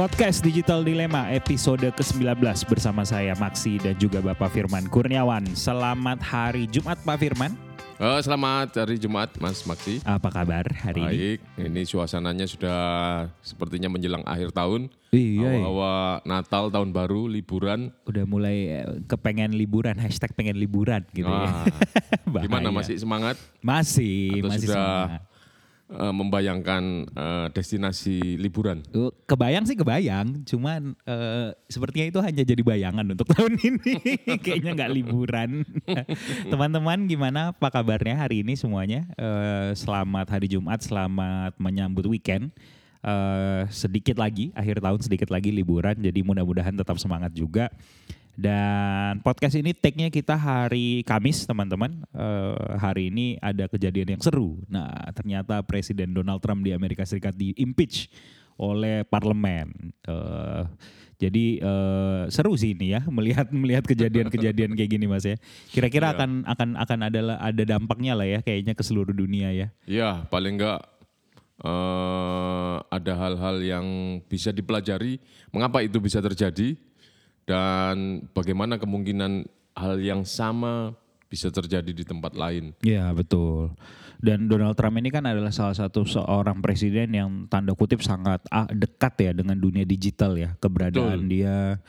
Podcast Digital Dilema episode ke-19 bersama saya Maksi dan juga Bapak Firman Kurniawan. Selamat hari Jumat Pak Firman. Oh, selamat hari Jumat Mas Maksi. Apa kabar hari ini? Baik, ini suasananya sudah sepertinya menjelang akhir tahun. Iya, iya. Awal Natal, tahun baru, liburan. Udah mulai eh, kepengen liburan, hashtag pengen liburan gitu ya. Wah, gimana masih semangat? Masih, Atau masih sudah semangat. Eh, membayangkan eh, destinasi liburan? Uh, Kebayang sih kebayang, cuman eh, sepertinya itu hanya jadi bayangan untuk tahun ini. Kayaknya nggak liburan. Teman-teman gimana apa kabarnya hari ini semuanya? Eh, selamat hari Jumat, selamat menyambut weekend. Eh, sedikit lagi, akhir tahun sedikit lagi liburan, jadi mudah-mudahan tetap semangat juga. Dan podcast ini take-nya kita hari Kamis teman-teman. Eh, hari ini ada kejadian yang seru. Nah ternyata Presiden Donald Trump di Amerika Serikat di impeach oleh parlemen. Eh, jadi eh, seru sih ini ya melihat melihat kejadian-kejadian kayak gini mas ya. Kira-kira Iya. akan akan akan ada ada dampaknya lah ya kayaknya ke seluruh dunia ya. Ya, paling enggak eh, ada hal-hal yang bisa dipelajari. Mengapa itu bisa terjadi? Dan bagaimana kemungkinan hal yang sama bisa terjadi di tempat lain? Iya betul. Dan Donald Trump ini kan adalah salah satu seorang presiden yang tanda kutip sangat ah, dekat ya dengan dunia digital ya. Keberadaan Betul. dia,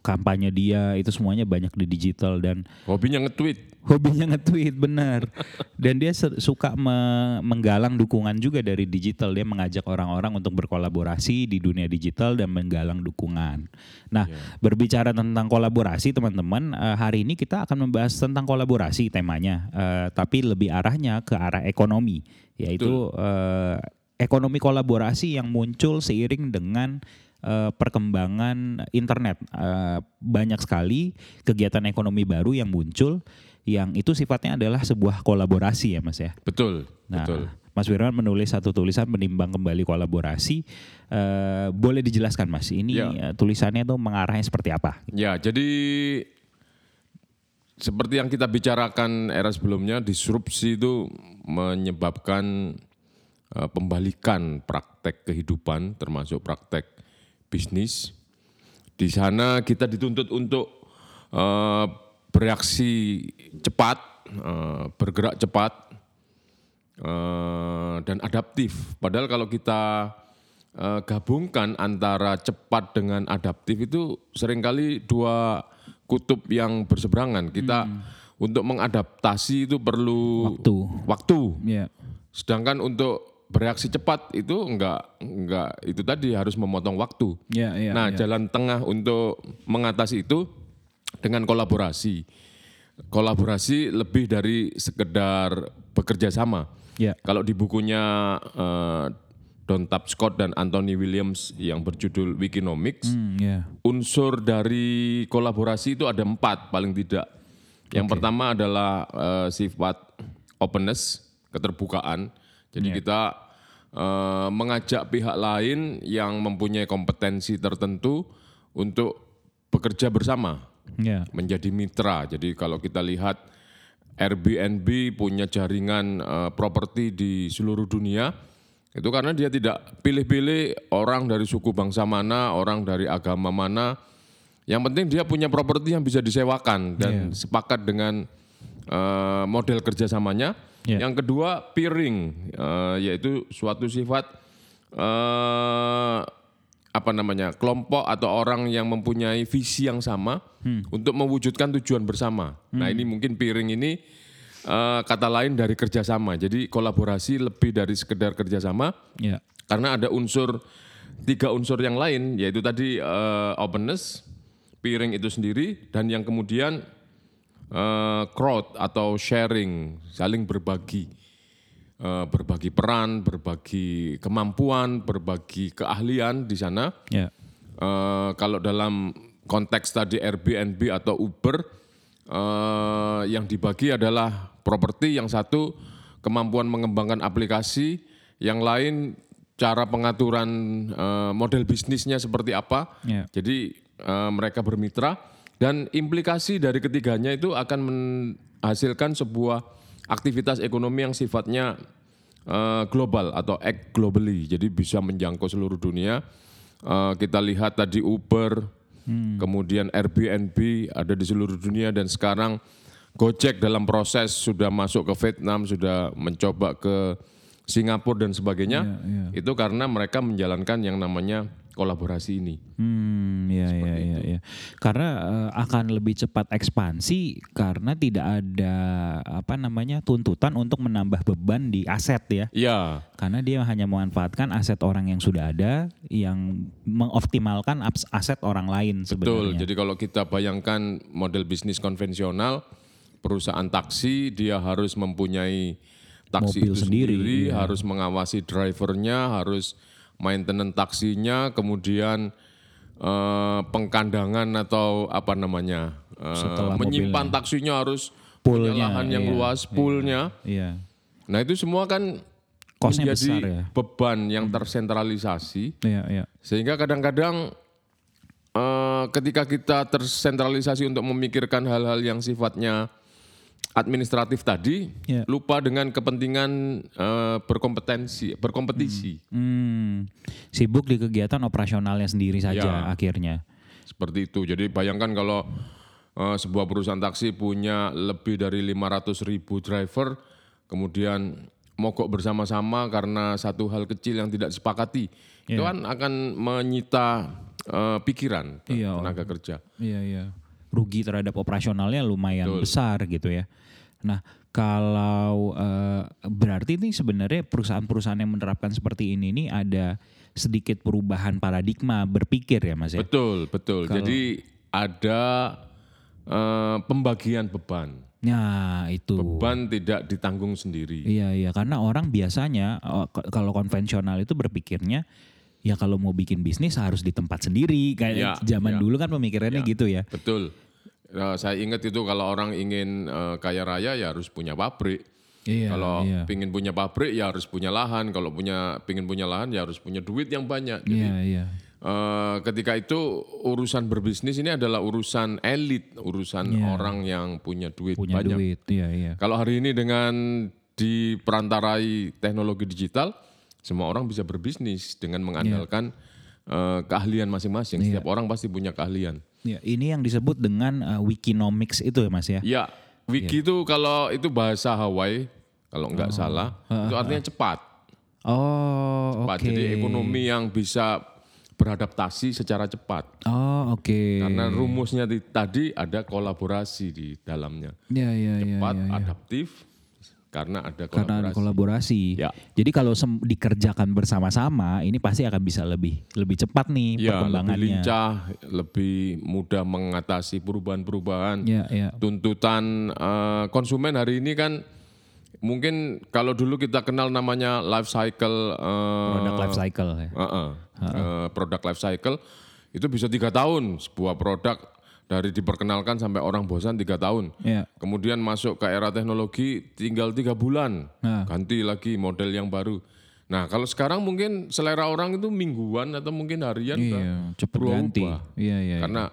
kampanye dia itu semuanya banyak di digital dan Hobinya nge-tweet. hobinya nge-tweet benar. Dan dia suka me- menggalang dukungan juga dari digital. Dia mengajak orang-orang untuk berkolaborasi di dunia digital dan menggalang dukungan. Nah, berbicara tentang kolaborasi teman-teman, eh, hari ini kita akan membahas tentang kolaborasi temanya, Eh, tapi lebih arahnya ke arah ekonomi, yaitu eh, ekonomi kolaborasi yang muncul seiring dengan eh, perkembangan internet. Eh, banyak sekali kegiatan ekonomi baru yang muncul yang itu sifatnya adalah sebuah kolaborasi ya Mas ya. Betul, Nah, betul. Mas Firman menulis satu tulisan menimbang kembali kolaborasi. Eh, boleh dijelaskan Mas, ini Ya. tulisannya tuh mengarahnya seperti apa? Ya, jadi seperti yang kita bicarakan era sebelumnya, disrupsi itu menyebabkan eh, pembalikan praktek kehidupan, termasuk praktek bisnis. Di sana kita dituntut untuk eh, bereaksi cepat, eh, bergerak cepat, eh, dan adaptif. Padahal kalau kita eh, gabungkan antara cepat dengan adaptif itu sering kali dua kutub yang berseberangan. Kita untuk mengadaptasi itu perlu Waktu. waktu. Ya. Sedangkan untuk bereaksi cepat itu enggak enggak itu tadi harus memotong waktu. Ya, ya, nah, ya. jalan tengah untuk mengatasi itu dengan kolaborasi. Kolaborasi lebih dari sekedar bekerja sama. Ya. Kalau di bukunya eh, Don Tapscott dan Anthony Williams yang berjudul Wikinomics, Hmm, ya. unsur dari kolaborasi itu ada empat paling tidak. Yang pertama adalah eh, sifat openness, keterbukaan. Jadi kita eh, mengajak pihak lain yang mempunyai kompetensi tertentu untuk bekerja bersama, Ya. menjadi mitra. Jadi kalau kita lihat Airbnb punya jaringan eh, properti di seluruh dunia, itu karena dia tidak pilih-pilih orang dari suku bangsa mana, orang dari agama mana. Yang penting dia punya properti yang bisa disewakan dan sepakat dengan eh, model kerjasamanya. Iya. Yang kedua peering, eh, yaitu suatu sifat eh, apa namanya kelompok atau orang yang mempunyai visi yang sama untuk mewujudkan tujuan bersama. Nah ini mungkin peering ini eh, kata lain dari kerjasama. Jadi kolaborasi lebih dari sekedar kerjasama Ya. karena ada unsur tiga unsur yang lain yaitu tadi eh, openness, peering itu sendiri dan yang kemudian eh, crowd atau sharing, saling berbagi. Eh, berbagi peran, berbagi kemampuan, berbagi keahlian di sana. Ya. Eh, kalau dalam konteks tadi Airbnb atau Uber, eh, yang dibagi adalah properti, yang satu kemampuan mengembangkan aplikasi, yang lain cara pengaturan eh, model bisnisnya seperti apa. Ya. Jadi eh, mereka bermitra dan implikasi dari ketiganya itu akan menghasilkan sebuah aktivitas ekonomi yang sifatnya eh, global atau act globally. Jadi bisa menjangkau seluruh dunia eh, kita lihat tadi Uber, Hmm. kemudian Airbnb ada di seluruh dunia dan sekarang Gojek dalam proses sudah masuk ke Vietnam, sudah mencoba ke Singapura dan sebagainya. Iya, Itu karena mereka menjalankan yang namanya kolaborasi ini. Hmm, ya, ya, ya, ya. Karena eh, akan lebih cepat ekspansi karena tidak ada apa namanya tuntutan untuk menambah beban di aset ya. Ya, Karena dia hanya memanfaatkan aset orang yang sudah ada, yang mengoptimalkan aset orang lain betul. sebenarnya. Jadi kalau kita bayangkan model bisnis konvensional, perusahaan taksi dia harus mempunyai taksi Mobil itu sendiri, sendiri, iya. harus mengawasi drivernya, harus maintenance taksinya, kemudian eh, pengkandangan atau apa namanya eh, Setelah menyimpan taksinya harus Poolnya, punya lahan yang iya, luas, poolnya. Iya. Nah itu semua kan Kosnya menjadi besar ya. beban yang tersentralisasi Iya, iya. sehingga kadang-kadang eh, ketika kita tersentralisasi untuk memikirkan hal-hal yang sifatnya administratif tadi, Ya. lupa dengan kepentingan eh, berkompetensi, berkompetisi. Hmm, sibuk di kegiatan operasionalnya sendiri saja Ya. akhirnya. Seperti itu. Jadi bayangkan kalau eh, sebuah perusahaan taksi punya lebih dari 500 ribu driver, kemudian mogok bersama-sama karena satu hal kecil yang tidak disepakati, itu kan akan menyita eh, pikiran Iya, tenaga kerja. Iya iya. Rugi terhadap operasionalnya lumayan besar gitu ya. Nah kalau eh, berarti ini sebenarnya perusahaan-perusahaan yang menerapkan seperti ini ini ada sedikit perubahan paradigma berpikir ya mas ya. Betul, betul. Jadi ada eh, pembagian beban. Nah itu. Beban tidak ditanggung sendiri. Iya iya karena orang biasanya k- kalau konvensional itu berpikirnya ya kalau mau bikin bisnis harus di tempat sendiri kayak Ya, zaman ya. dulu kan pemikirannya gitu ya. Betul. Eh, saya ingat itu kalau orang ingin eh, kaya raya ya harus punya pabrik. Iya kalau iya. pingin punya pabrik ya harus punya lahan. Kalau punya pingin punya lahan ya harus punya duit yang banyak. Jadi Iya iya. eh, ketika itu urusan berbisnis ini adalah urusan elit, urusan orang yang punya duit Iya. Punya banyak. duit. Iya iya. Kalau hari ini dengan diperantarai teknologi digital, semua orang bisa berbisnis dengan mengandalkan eh, keahlian masing-masing. Iya. Setiap orang pasti punya keahlian. Ya, ini yang disebut dengan uh, Wikinomics itu ya Mas ya. Ya, wiki itu kalau itu bahasa Hawaii, kalau nggak salah, itu artinya cepat. Oh, cepat. oke. Jadi ekonomi yang bisa beradaptasi secara cepat. Oh, oke. Karena rumusnya di- tadi ada kolaborasi di dalamnya. Ya, ya, ya, Cepat, ya, ya. adaptif, karena ada Karena ada kolaborasi. kolaborasi. Ya. Jadi kalau dikerjakan bersama-sama, ini pasti akan bisa lebih lebih cepat nih Ya, lebih perkembangannya. lincah, lebih mudah mengatasi perubahan-perubahan. Ya, ya. Tuntutan eh, konsumen hari ini kan mungkin kalau dulu kita kenal namanya life cycle eh, Product life cycle ya. Heeh. Eh, produk life cycle itu bisa tiga tahun sebuah produk dari diperkenalkan sampai orang bosan tiga tahun. Ya. Kemudian masuk ke era teknologi tinggal tiga bulan Nah. ganti lagi model yang baru. Nah kalau sekarang mungkin selera orang itu mingguan atau mungkin harian Iya, berubah. ganti. Iya, iya. Karena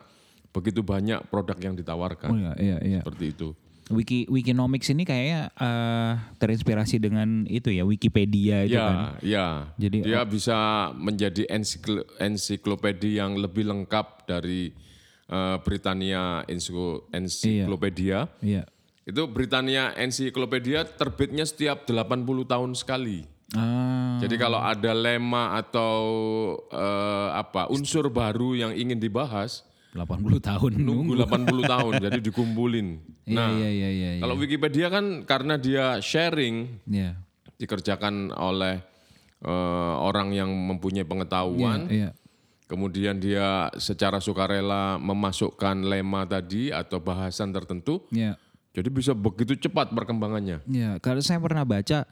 begitu banyak produk yang ditawarkan Oh, iya, iya, iya. seperti itu. Wiki Wikinomics ini kayaknya eh, terinspirasi dengan itu ya Wikipedia itu ya, kan. ya. Jadi, dia bisa menjadi ensikl- ensiklopedia yang lebih lengkap dari eh, Britania Ensiklo- Ensiklopedia. Iya. Itu Britania Ensiklopedia terbitnya setiap 80 tahun sekali. Ah, Jadi kalau ada lema atau eh, apa unsur baru yang ingin dibahas, 80 tahun nunggu 80 tahun jadi dikumpulin. Iya, Nah, iya, iya, iya. iya. kalau Wikipedia kan karena dia sharing Iya. dikerjakan oleh eh, orang yang mempunyai pengetahuan, Iya. Kemudian dia secara sukarela memasukkan lema tadi atau bahasan tertentu, Iya. jadi bisa begitu cepat perkembangannya. Ya, karena saya pernah baca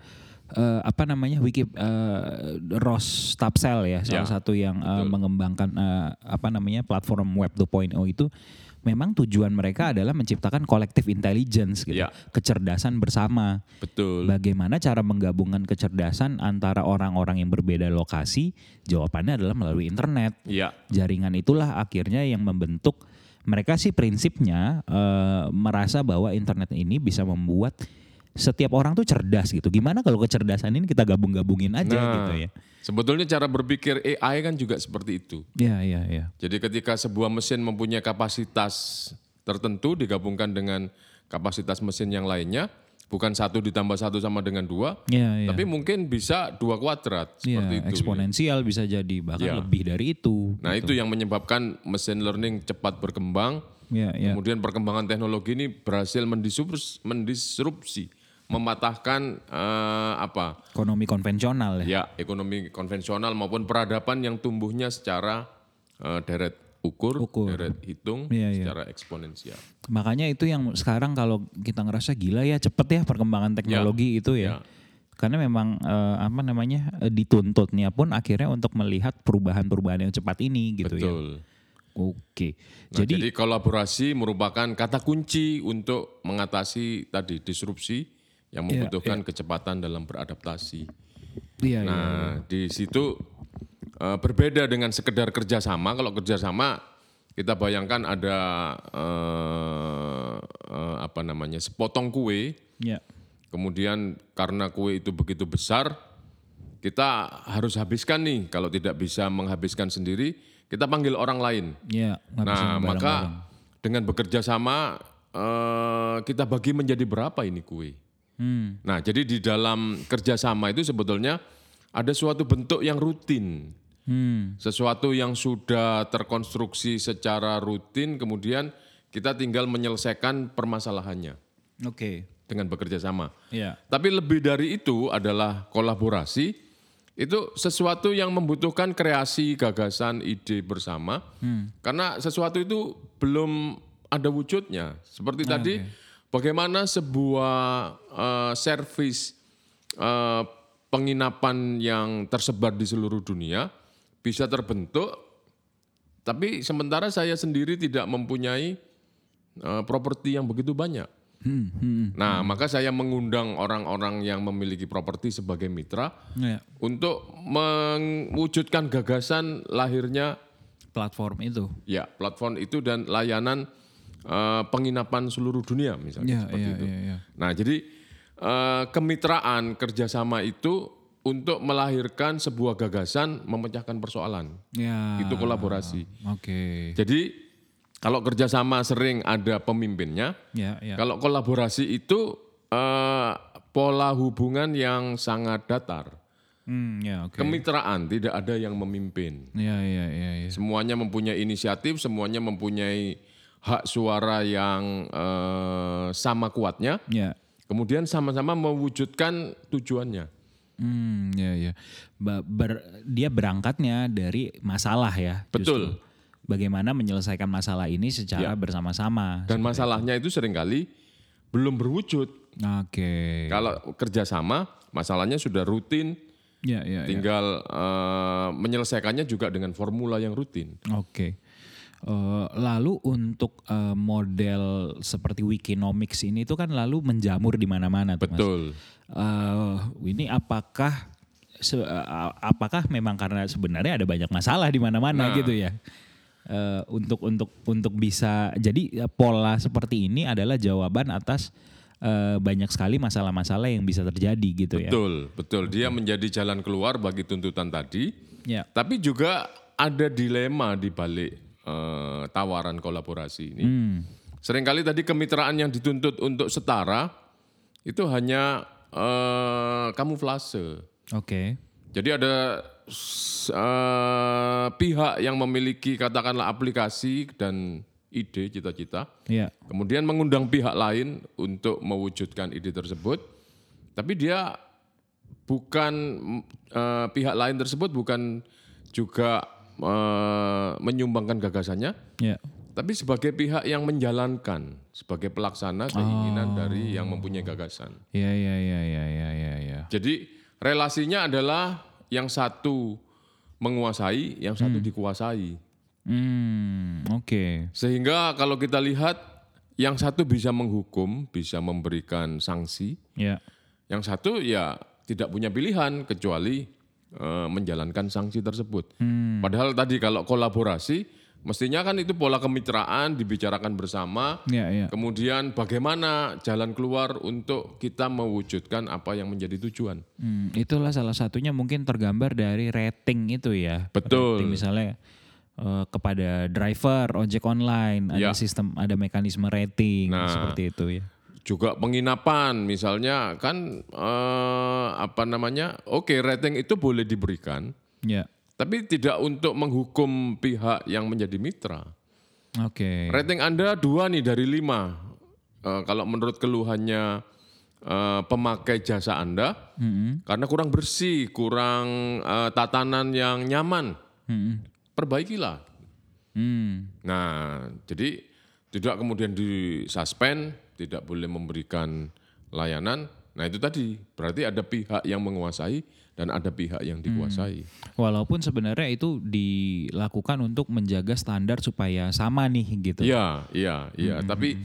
eh, apa namanya wiki eh, Ross Tapsell ya, salah Ya, satu yang eh, mengembangkan eh, apa namanya platform Web 2.0 itu memang tujuan mereka adalah menciptakan collective intelligence gitu, Ya. kecerdasan bersama. Betul. Bagaimana cara menggabungkan kecerdasan antara orang-orang yang berbeda lokasi? Jawabannya adalah melalui internet. Iya, Jaringan itulah akhirnya yang membentuk mereka sih prinsipnya eh, merasa bahwa internet ini bisa membuat setiap orang tuh cerdas gitu. Gimana kalau kecerdasan ini kita gabung-gabungin aja Nah. gitu ya? Sebetulnya cara berpikir AI kan juga seperti itu. Iya, iya, iya. Jadi ketika sebuah mesin mempunyai kapasitas tertentu digabungkan dengan kapasitas mesin yang lainnya, bukan satu ditambah satu sama dengan dua, Iya, iya. tapi mungkin bisa dua kuadrat Iya, seperti itu. eksponensial bisa jadi bahkan Iya. lebih dari itu. Nah itu yang menyebabkan mesin learning cepat berkembang. Iya, iya. Kemudian perkembangan teknologi ini berhasil mendisrupsi, mendisrupsi mematahkan eh, apa? Ekonomi konvensional ya. Ya, ekonomi konvensional maupun peradaban yang tumbuhnya secara eh, deret ukur, Ukur. deret hitung, Iya, iya. secara eksponensial. Makanya itu yang sekarang kalau kita ngerasa gila ya cepet ya perkembangan teknologi itu ya. ya. Karena memang eh, apa namanya eh, dituntutnya pun akhirnya untuk melihat perubahan-perubahan yang cepat ini gitu ya. Betul. Oke. Nah, Jadi, jadi, kolaborasi merupakan kata kunci untuk mengatasi tadi disrupsi yang Iya, membutuhkan kecepatan dalam beradaptasi. iya, iya. Nah, di situ eh, berbeda dengan sekedar kerjasama. Kalau kerjasama kita bayangkan ada eh, eh, apa namanya sepotong kue, Ya. kemudian karena kue itu begitu besar, kita harus habiskan nih. Kalau tidak bisa menghabiskan sendiri, kita panggil orang lain. Ngabisin Nah, maka dengan bekerja sama eh, kita bagi menjadi berapa ini kue. Hmm. Nah, jadi di dalam kerjasama itu sebetulnya ada suatu bentuk yang rutin, Hmm. sesuatu yang sudah terkonstruksi secara rutin, kemudian kita tinggal menyelesaikan permasalahannya Oke. dengan bekerja sama. Ya. Tapi lebih dari itu adalah kolaborasi, itu sesuatu yang membutuhkan kreasi, gagasan, ide bersama, karena sesuatu itu belum ada wujudnya. Seperti tadi, bagaimana sebuah eh, servis eh, penginapan yang tersebar di seluruh dunia bisa terbentuk, tapi sementara saya sendiri tidak mempunyai eh, properti yang begitu banyak. Hmm, hmm. Nah, maka saya mengundang orang-orang yang memiliki properti sebagai mitra Ya. untuk mewujudkan gagasan lahirnya Platform itu. ya platform itu dan layanan eh, penginapan seluruh dunia misalnya Ya, seperti ya, itu. ya, ya. Nah, jadi eh, kemitraan kerjasama itu untuk melahirkan sebuah gagasan memecahkan persoalan. Ya. Itu kolaborasi. Oke. Jadi kalau kerjasama sering ada pemimpinnya, Ya, ya. Kalau kolaborasi itu eh, pola hubungan yang sangat datar. Hmm, ya, oke. Kemitraan tidak ada yang memimpin. Ya, ya, ya, ya. Semuanya mempunyai inisiatif, semuanya mempunyai hak suara yang eh, sama kuatnya. Ya. Kemudian sama-sama mewujudkan tujuannya. Hmm, ya, ya. Ber- dia berangkatnya dari masalah ya. Betul. justru. Bagaimana menyelesaikan masalah ini secara Ya. bersama-sama. Dan masalahnya itu sering kali belum berwujud. Oke. Kalau kerjasama, masalahnya sudah rutin, Ya, ya, ya. tinggal eh, menyelesaikannya juga dengan formula yang rutin. Oke. Eh, lalu untuk eh, model seperti Wikinomics ini itu kan lalu menjamur di mana-mana Mas. Betul. Eh, ini apakah se- apakah memang karena sebenarnya ada banyak masalah di mana-mana Nah. gitu ya? Eh, untuk untuk untuk bisa jadi pola seperti ini adalah jawaban atas eh, banyak sekali masalah-masalah yang bisa terjadi gitu ya. Betul, betul. Dia menjadi jalan keluar bagi tuntutan tadi, Ya. tapi juga ada dilema di balik eh, tawaran kolaborasi ini. Hmm. Seringkali tadi kemitraan yang dituntut untuk setara itu hanya eh, kamuflase. Oke. Jadi ada eh, pihak yang memiliki katakanlah aplikasi dan ide cita-cita, Ya. kemudian mengundang pihak lain untuk mewujudkan ide tersebut, tapi dia bukan eh, pihak lain tersebut bukan juga eh, menyumbangkan gagasannya, Ya. tapi sebagai pihak yang menjalankan sebagai pelaksana keinginan dari yang mempunyai gagasan. Ya ya ya ya ya ya ya. Jadi relasinya adalah yang satu menguasai, yang satu dikuasai. Hmm, oke. Sehingga kalau kita lihat yang satu bisa menghukum, bisa memberikan sanksi, Ya. yang satu ya tidak punya pilihan kecuali eh, menjalankan sanksi tersebut. Padahal tadi kalau kolaborasi Mestinya kan itu pola kemitraan dibicarakan bersama. Ya, ya. Kemudian bagaimana jalan keluar untuk kita mewujudkan apa yang menjadi tujuan. Hmm, itulah salah satunya mungkin tergambar dari rating itu ya. Betul. Rating misalnya eh, kepada driver ojek online ada Ya. sistem ada mekanisme rating Nah. seperti itu ya. Juga penginapan misalnya kan eh, apa namanya? Oke, rating itu boleh diberikan, Ya. tapi tidak untuk menghukum pihak yang menjadi mitra. Oke. Rating Anda dua nih dari lima. Eh, kalau menurut keluhannya eh, pemakai jasa Anda, Mm-mm. karena kurang bersih, kurang eh, tatanan yang nyaman, Mm-mm. perbaikilah. Hmm. Nah, jadi tidak kemudian disuspend, tidak boleh memberikan layanan. Nah itu tadi berarti ada pihak yang menguasai dan ada pihak yang dikuasai. Walaupun sebenarnya itu dilakukan untuk menjaga standar supaya sama nih gitu. Iya, iya, iya. Tapi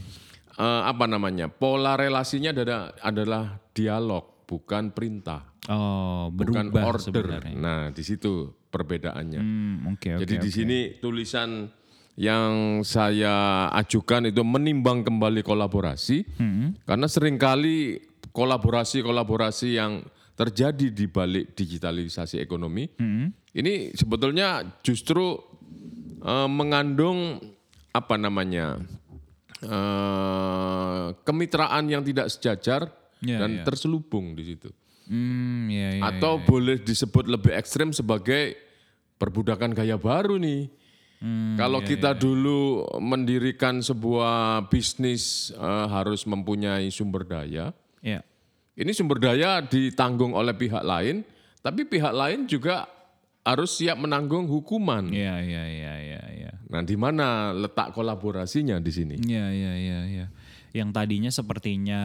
eh, apa namanya? Pola relasinya adalah adalah dialog, bukan perintah, Oh, bukan order. sebenarnya. Nah, di situ perbedaannya. Hmm, oke oke. Jadi di sini tulisan yang saya ajukan itu menimbang kembali kolaborasi, Hmm. karena sering kali kolaborasi-kolaborasi yang terjadi di balik digitalisasi ekonomi Hmm. ini sebetulnya justru eh, mengandung apa namanya eh, kemitraan yang tidak sejajar Ya, dan ya. terselubung di situ. Hmm, ya, ya, Atau boleh disebut lebih ekstrim sebagai perbudakan gaya baru nih. Hmm, Kalau ya, kita dulu mendirikan sebuah bisnis eh, harus mempunyai sumber daya, ya. ini sumber daya ditanggung oleh pihak lain, tapi pihak lain juga harus siap menanggung hukuman. Ya, ya, ya, ya, ya. Nah, di mana letak kolaborasinya di sini? Ya, ya, ya, ya. Yang tadinya sepertinya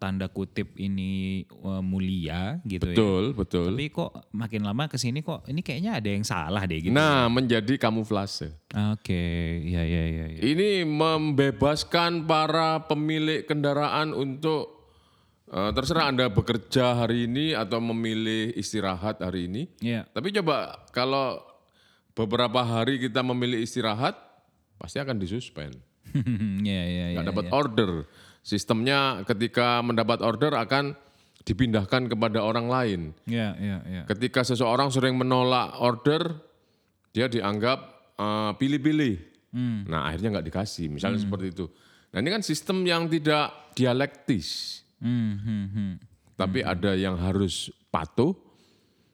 tanda kutip ini eh, mulia gitu ya. Betul, betul. Tapi kok makin lama ke sini kok ini kayaknya ada yang salah deh gitu. Nah, menjadi kamuflase. Oke, ya, ya, ya, ya. Ini membebaskan para pemilik kendaraan untuk eh, terserah Anda bekerja hari ini atau memilih istirahat hari ini. Ya, Tapi coba kalau beberapa hari kita memilih istirahat, pasti akan disuspend. Ya, ya, ya. Nggak dapat order. Sistemnya ketika mendapat order akan dipindahkan kepada orang lain. Ya, ya, ya. Ketika seseorang sering menolak order, dia dianggap eh, pilih-pilih. Nah akhirnya nggak dikasih, misalnya seperti itu. Nah ini kan sistem yang tidak dialektis, Hmm, hmm, hmm. tapi ada yang harus patuh,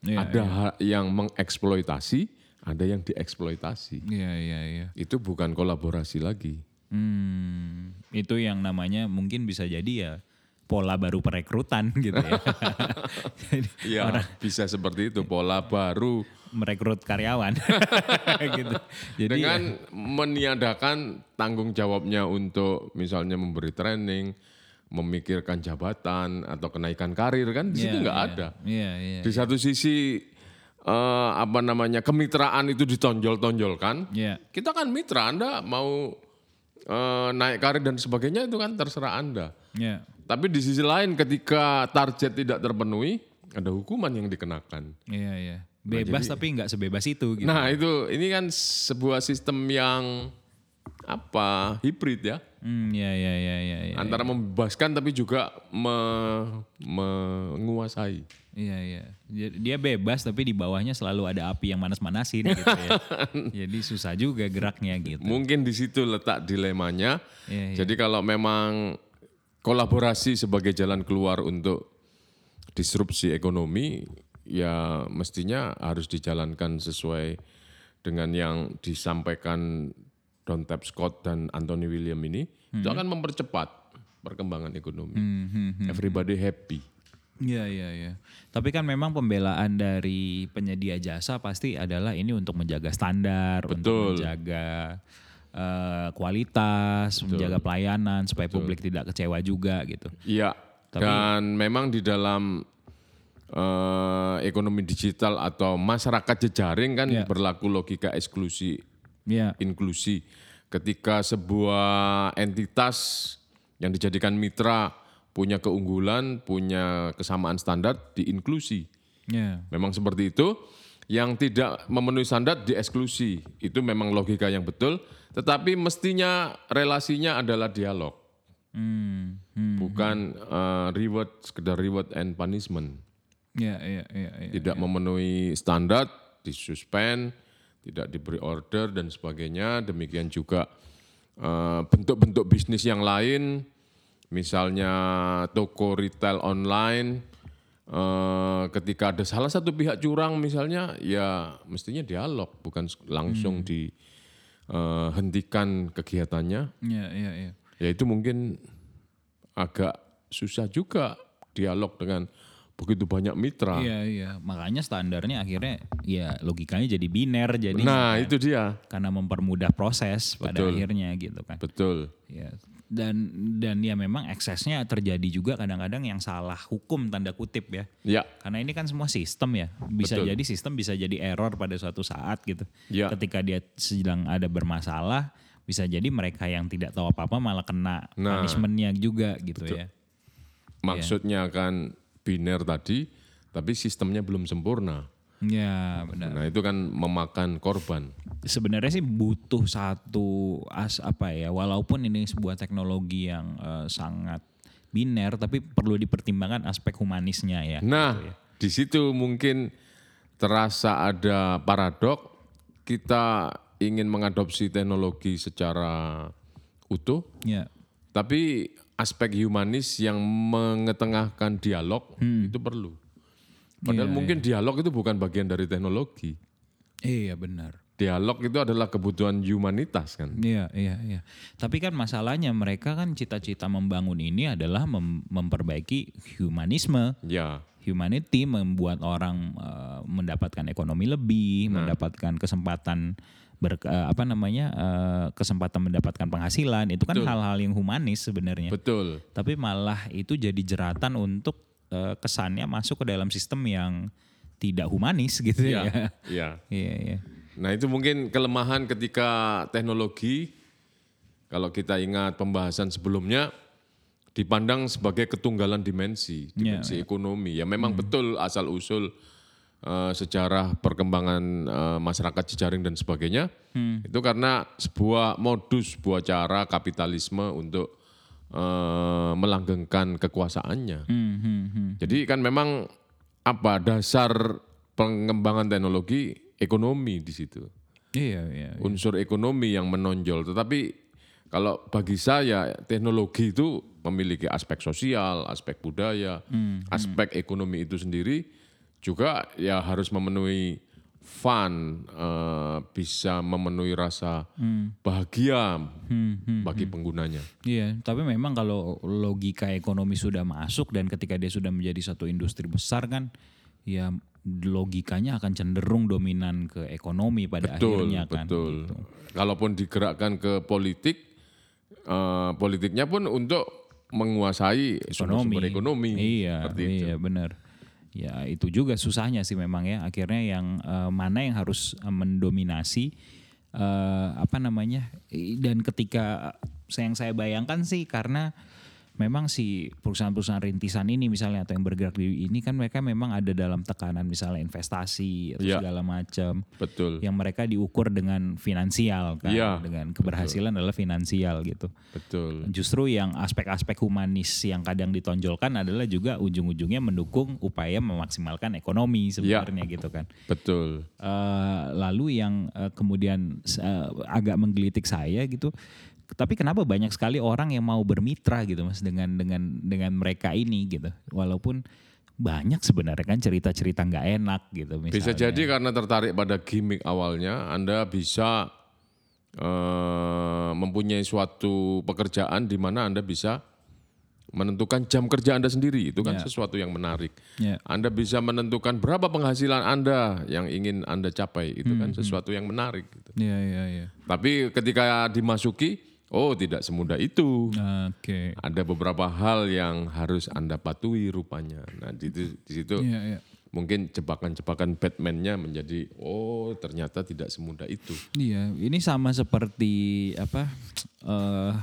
Ya, ada ha- yang mengeksploitasi, ada yang dieksploitasi. Ya, ya. Itu bukan kolaborasi lagi. Hmm, itu yang namanya mungkin bisa jadi ya pola baru perekrutan gitu ya. Jadi Ya bisa seperti itu pola baru merekrut karyawan gitu. Jadi dengan meniadakan tanggung jawabnya untuk misalnya memberi training, memikirkan jabatan atau kenaikan karir kan di situ ya, nggak ya. ada. Iya, iya. Di satu sisi eh, apa namanya kemitraan itu ditonjol-tonjolkan. Iya. Kita kan mitra, Anda mau eh, naik karir dan sebagainya itu kan terserah Anda. Iya. Tapi di sisi lain ketika target tidak terpenuhi, ada hukuman yang dikenakan. Iya, iya. Bebas tapi nggak sebebas itu gitu. Nah itu ini kan sebuah sistem yang apa hibrid ya Hmm, iya, iya, iya, iya, iya. antara membebaskan tapi juga me- menguasai. Iya, iya. Dia- bebas tapi di bawahnya selalu ada api yang manas-manasin gitu ya. Jadi susah juga geraknya gitu. Mungkin di situ letak dilemanya. Iya, iya. Jadi kalau memang kolaborasi sebagai jalan keluar untuk disrupsi ekonomi, ya mestinya harus dijalankan sesuai dengan yang disampaikan Don Scott dan Anthony William ini. Itu akan mempercepat perkembangan ekonomi. Hmm, hmm, hmm. Everybody happy. Iya iya iya. Tapi kan memang pembelaan dari penyedia jasa pasti adalah ini untuk menjaga standar, untuk Betul. menjaga eh, kualitas, menjaga pelayanan supaya publik tidak kecewa juga gitu. Iya. Dan memang di dalam eh, ekonomi digital atau masyarakat jejaring kan Iya. berlaku logika eksklusi Iya. inklusi. Ketika sebuah entitas yang dijadikan mitra punya keunggulan, punya kesamaan standar, diinklusi. Iya. Memang seperti itu. yang tidak memenuhi standar dieksklusi. Itu memang logika yang betul, tetapi mestinya relasinya adalah dialog. Hmm, hmm. Bukan uh, reward sekedar reward and punishment. Ya, ya, ya, ya. Tidak memenuhi standar disuspend, tidak diberi order dan sebagainya. Demikian juga uh, bentuk-bentuk bisnis yang lain, misalnya toko retail online Uh, ketika ada salah satu pihak curang misalnya ya mestinya dialog bukan langsung dihentikan kegiatannya Ya, ya, ya. ya itu mungkin agak susah juga dialog dengan begitu banyak mitra Iya, iya. Makanya standarnya akhirnya ya logikanya jadi biner jadi nah itu dia karena mempermudah proses pada Betul. akhirnya gitu kan. betul Ya. Dan dan ya memang eksesnya terjadi juga kadang-kadang yang salah hukum tanda kutip ya. ya Karena ini kan semua sistem ya. Bisa Betul. jadi sistem bisa jadi error pada suatu saat gitu. Ya. Ketika dia sedang ada bermasalah, bisa jadi mereka yang tidak tahu apa-apa malah kena Nah. punishmentnya juga gitu ya. maksudnya kan biner tadi tapi sistemnya belum sempurna Ya benar. nah itu kan memakan korban Sebenarnya sih butuh satu as apa ya, walaupun ini sebuah teknologi yang eh, sangat biner, tapi perlu dipertimbangkan aspek humanisnya ya. Nah, di situ mungkin terasa ada paradok. Kita ingin mengadopsi teknologi secara utuh, Ya, tapi aspek humanis yang mengetengahkan dialog itu perlu. Padahal mungkin dialog itu bukan bagian dari teknologi. iya benar. Dialog itu adalah kebutuhan humanitas kan. Iya, iya, iya. Tapi kan masalahnya mereka kan cita-cita membangun ini adalah mem- memperbaiki humanisme. Ya, Humanity membuat orang eh, mendapatkan ekonomi lebih, mendapatkan kesempatan ber eh, apa namanya eh, kesempatan mendapatkan penghasilan. Itu kan hal-hal yang humanis sebenarnya. betul. Tapi malah itu jadi jeratan untuk eh, kesannya masuk ke dalam sistem yang tidak humanis gitu ya. Ya, ya. Iya, iya. Nah itu mungkin kelemahan ketika teknologi, kalau kita ingat pembahasan sebelumnya, dipandang sebagai ketunggalan dimensi, dimensi ekonomi. Ya memang betul asal usul eh, sejarah perkembangan eh, masyarakat jejaring dan sebagainya, itu karena sebuah modus, sebuah cara kapitalisme untuk eh, melanggengkan kekuasaannya. Hmm, hmm, hmm. Jadi kan memang apa dasar pengembangan teknologi ekonomi di situ. Iya, iya. Unsur ekonomi yang menonjol. Tetapi kalau bagi saya teknologi itu memiliki aspek sosial, aspek budaya, aspek ekonomi itu sendiri juga ya harus memenuhi fun, eh, bisa memenuhi rasa bahagia bagi penggunanya. Iya, tapi memang kalau logika ekonomi sudah masuk dan ketika dia sudah menjadi satu industri besar kan, ya logikanya akan cenderung dominan ke ekonomi pada Betul, akhirnya kan. betul. gitu. Kalaupun digerakkan ke politik, eh, politiknya pun untuk menguasai ekonomi. Iya, Seperti itu. iya benar. Ya itu juga susahnya sih memang ya. Akhirnya yang eh, mana yang harus eh, mendominasi eh, apa namanya? Dan ketika yang saya bayangkan sih karena memang si perusahaan-perusahaan rintisan ini misalnya atau yang bergerak di ini kan mereka memang ada dalam tekanan misalnya investasi atau Iya. segala macam Betul. yang mereka diukur dengan finansial kan Iya, dengan keberhasilan adalah finansial gitu. Betul. Justru yang aspek-aspek humanis yang kadang ditonjolkan adalah juga ujung-ujungnya mendukung upaya memaksimalkan ekonomi sebenarnya gitu kan. Betul. Eh, lalu yang eh, kemudian eh, agak menggelitik saya gitu, tapi kenapa banyak sekali orang yang mau bermitra gitu mas dengan dengan dengan mereka ini gitu, walaupun banyak sebenarnya kan cerita-cerita nggak enak gitu misalnya. Bisa jadi karena tertarik pada gimmick awalnya, Anda bisa eh, mempunyai suatu pekerjaan di mana Anda bisa menentukan jam kerja Anda sendiri. Itu kan sesuatu yang menarik. Ya. Anda bisa menentukan berapa penghasilan Anda yang ingin Anda capai. Itu Hmm, kan sesuatu yang menarik. gitu. Iya iya iya. Tapi ketika dimasuki, oh tidak semudah itu. Oke. Ada beberapa hal yang harus Anda patuhi rupanya. Nah di, di- di situ Iya iya. mungkin jebakan-jebakan Batman-nya menjadi oh ternyata tidak semudah itu. Iya, ini sama seperti apa? eh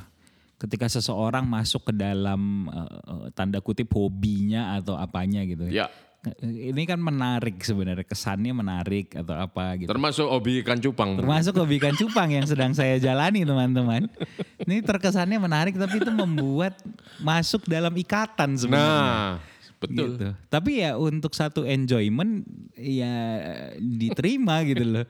ketika seseorang masuk ke dalam eh, tanda kutip hobinya atau apanya gitu. Ya, ini kan menarik sebenarnya kesannya menarik atau apa gitu. Termasuk hobi ikan cupang. Termasuk hobi ikan cupang yang sedang saya jalani teman-teman. Ini terkesannya menarik tapi itu membuat masuk dalam ikatan sebenarnya. Nah, betul. Gitu. Tapi ya untuk satu enjoyment ya diterima gitu loh.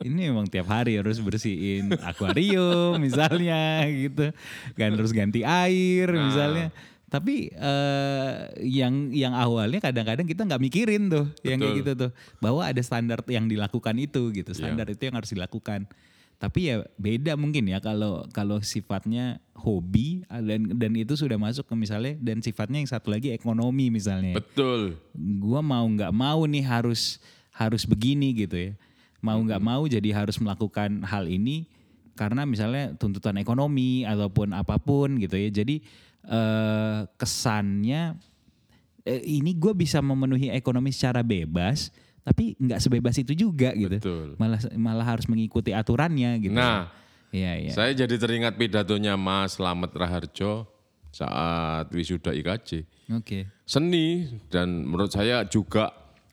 Ini emang tiap hari harus bersihin akuarium misalnya gitu. Kan terus ganti air Nah. misalnya. Tapi eh, yang yang awalnya kadang-kadang kita nggak mikirin tuh yang kayak Betul. gitu tuh bahwa ada standar yang dilakukan itu gitu. Iya. Standar itu yang harus dilakukan. Tapi ya beda mungkin ya kalau kalau sifatnya hobi dan dan itu sudah masuk ke misalnya dan sifatnya yang satu lagi ekonomi misalnya. Betul. Gua mau nggak mau nih harus harus begini gitu ya. Mau nggak mau jadi harus melakukan hal ini karena misalnya tuntutan ekonomi ataupun apa pun gitu ya. Jadi eh, kesannya eh, ini gue bisa memenuhi ekonomi secara bebas, tapi nggak sebebas itu juga gitu. Betul. Malah malah harus mengikuti aturannya gitu. Nah, Iya iya. saya jadi teringat pidatonya Mas Slamet Raharjo saat wisuda IKJ. Oke. Seni dan menurut saya juga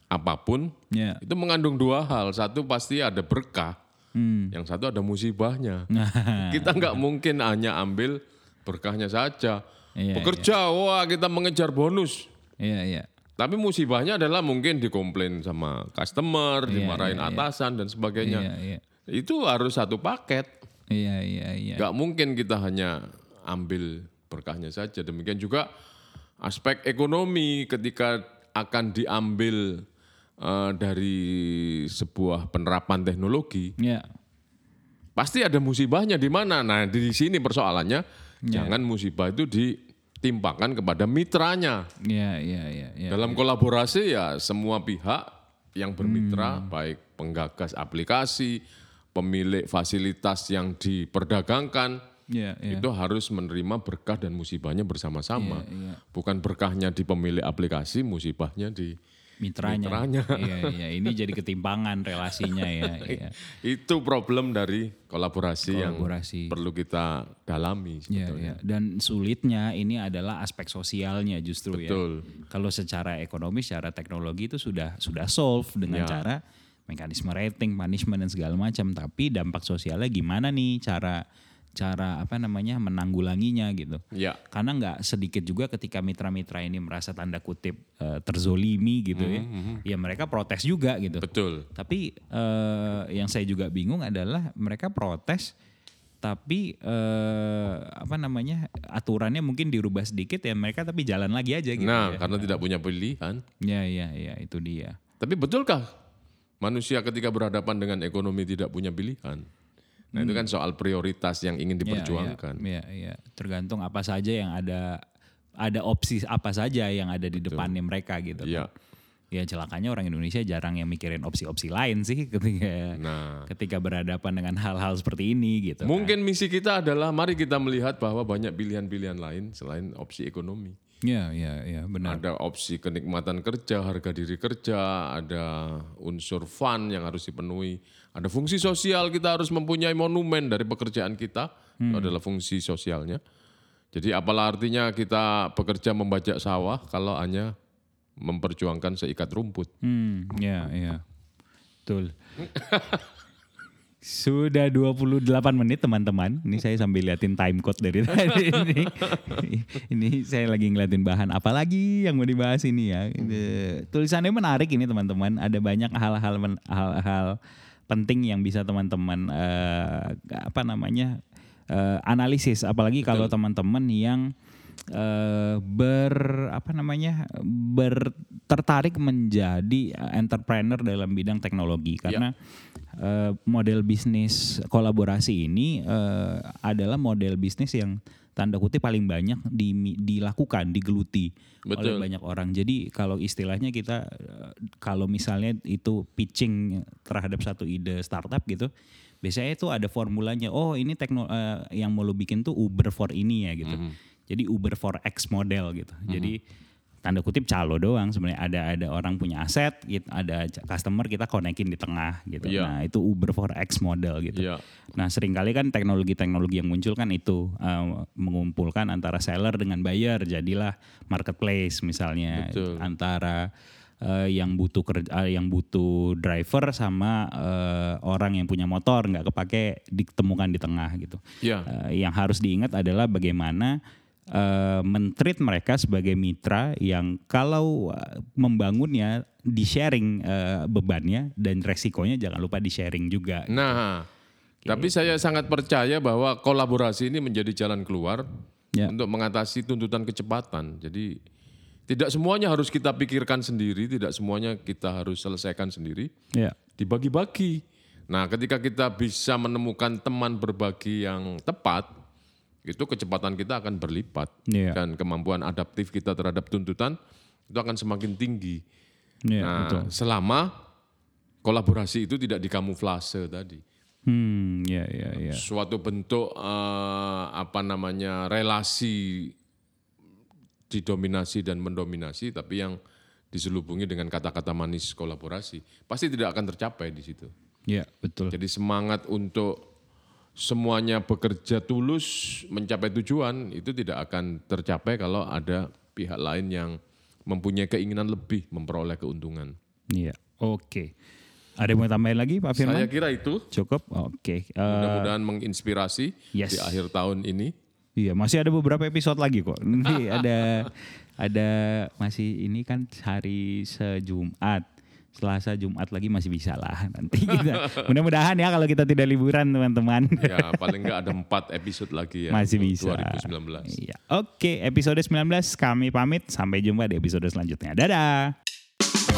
apa pun Ya. itu mengandung dua hal. Satu pasti ada berkah, Hmm. yang satu ada musibahnya. Kita nggak mungkin hanya ambil berkahnya saja. Iya, Bekerja, wah kita mengejar bonus. Iya iya. Tapi musibahnya adalah mungkin dikomplain sama customer, Iya, dimarahin iya, iya. atasan dan sebagainya. Iya iya. Itu harus satu paket. Iya iya iya. Gak mungkin kita hanya ambil berkahnya saja. Demikian juga aspek ekonomi ketika akan diambil eh, dari sebuah penerapan teknologi, Iya. pasti ada musibahnya di mana. Nah, di sini persoalannya Ya. jangan musibah itu ditimpakan kepada mitranya. Iya iya iya. iya. Dalam kolaborasi ya semua pihak yang bermitra, Hmm. baik penggagas aplikasi, pemilik fasilitas yang diperdagangkan, Iya iya. itu harus menerima berkah dan musibahnya bersama-sama. Iya, iya. Bukan berkahnya di pemilik aplikasi, musibahnya di Mitranya. Mitranya. iya iya. Ini jadi ketimpangan relasinya ya. Iya. itu problem dari kolaborasi, Kolaborasi. yang perlu kita dalami Iya, sebetulnya. iya. Dan sulitnya ini adalah aspek sosialnya justru Betul. ya. Kalau secara ekonomi, secara teknologi itu sudah sudah solve dengan Ya. cara mekanisme rating, punishment dan segala macam. Tapi dampak sosialnya gimana nih cara cara apa namanya menanggulanginya gitu. Ya, Karena nggak sedikit juga ketika mitra-mitra ini merasa tanda kutip eh, terzolimi gitu ya, ya mereka protes juga gitu. betul. Tapi eh, yang saya juga bingung adalah mereka protes, tapi eh, apa namanya aturannya mungkin dirubah sedikit ya mereka tapi jalan lagi aja gitu. nah, ya. karena tidak punya pilihan. ya ya ya itu dia. Tapi betulkah manusia ketika berhadapan dengan ekonomi tidak punya pilihan? Nah, itu kan soal prioritas yang ingin diperjuangkan. Ya, ya, tergantung apa saja yang ada ada opsi apa saja yang ada di depannya mereka gitu. Iya. Ya celakanya orang Indonesia jarang yang mikirin opsi-opsi lain sih ketika Nah, ketika berhadapan dengan hal-hal seperti ini gitu. mungkin misi kita adalah mari kita melihat bahwa banyak pilihan-pilihan lain selain opsi ekonomi. Ya, ya, ya, benar. Ada opsi kenikmatan kerja, harga diri kerja, ada unsur fun yang harus dipenuhi, ada fungsi sosial kita harus mempunyai monumen dari pekerjaan kita, itu adalah fungsi sosialnya. Jadi apalah artinya kita bekerja membajak sawah kalau hanya memperjuangkan seikat rumput. Hmm, ya, ya. Betul. Sudah 28 menit teman-teman. Ini saya sambil liatin time code dari tadi ini. ini saya lagi ngeliatin bahan apalagi yang mau dibahas ini ya. Tulisannya menarik ini teman-teman. Ada banyak hal-hal hal-hal penting yang bisa teman-teman eh, apa namanya eh, analisis apalagi kalau teman-teman yang eh, ber apa namanya ber tertarik menjadi eh, entrepreneur dalam bidang teknologi. Karena eh, model bisnis kolaborasi ini eh, adalah model bisnis yang tanda kutip paling banyak di- dilakukan digeluti oleh Betul. banyak orang. Jadi kalau istilahnya kita kalau misalnya itu pitching terhadap satu ide startup gitu biasanya itu ada formulanya oh ini tekno eh, yang mau lo bikin tuh Uber for ini ya gitu jadi Uber for X model gitu jadi tanda kutip calo doang sebenarnya ada ada orang punya aset gitu, ada customer kita konekin di tengah gitu Iya. nah itu Uber for X model gitu Iya. Nah sering kali kan teknologi-teknologi yang muncul kan itu uh, mengumpulkan antara seller dengan buyer jadilah marketplace misalnya Betul. antara eh, yang butuh kerja yang butuh driver sama eh, orang yang punya motor nggak kepake ditemukan di tengah gitu. Ya. Eh, yang harus diingat adalah bagaimana eh, mentreat mereka sebagai mitra yang kalau eh, membangunnya di sharing eh, bebannya dan resikonya jangan lupa di sharing juga. Nah, tapi saya sangat percaya bahwa kolaborasi ini menjadi jalan keluar Ya. untuk mengatasi tuntutan kecepatan. Jadi tidak semuanya harus kita pikirkan sendiri, tidak semuanya kita harus selesaikan sendiri. Ya. dibagi-bagi. Nah, ketika kita bisa menemukan teman berbagi yang tepat, itu kecepatan kita akan berlipat Iya. dan kemampuan adaptif kita terhadap tuntutan itu akan semakin tinggi. Ya, nah, betul. selama kolaborasi itu tidak dikamuflase tadi. Hmm, ya, ya, ya. Suatu bentuk eh, apa namanya relasi didominasi dan mendominasi, tapi yang diselubungi dengan kata-kata manis kolaborasi, pasti tidak akan tercapai di situ. Ya, betul. Jadi semangat untuk semuanya bekerja tulus mencapai tujuan itu tidak akan tercapai kalau ada pihak lain yang mempunyai keinginan lebih memperoleh keuntungan. Iya, oke. Ada yang mau tambahin lagi Pak Firman? Saya kira itu Cukup? Oke. Eh, mudah-mudahan menginspirasi yes. di akhir tahun ini. Iya, masih ada beberapa episode lagi kok. Nanti ada ada masih ini kan hari sejumat. Selasa Jumat lagi masih bisa lah nanti kita. Mudah-mudahan ya kalau kita tidak liburan teman-teman. Ya paling nggak ada empat episode lagi ya. Masih bisa. 2019. Iya. Oke, episode 19 kami pamit sampai jumpa di episode selanjutnya. Dadah.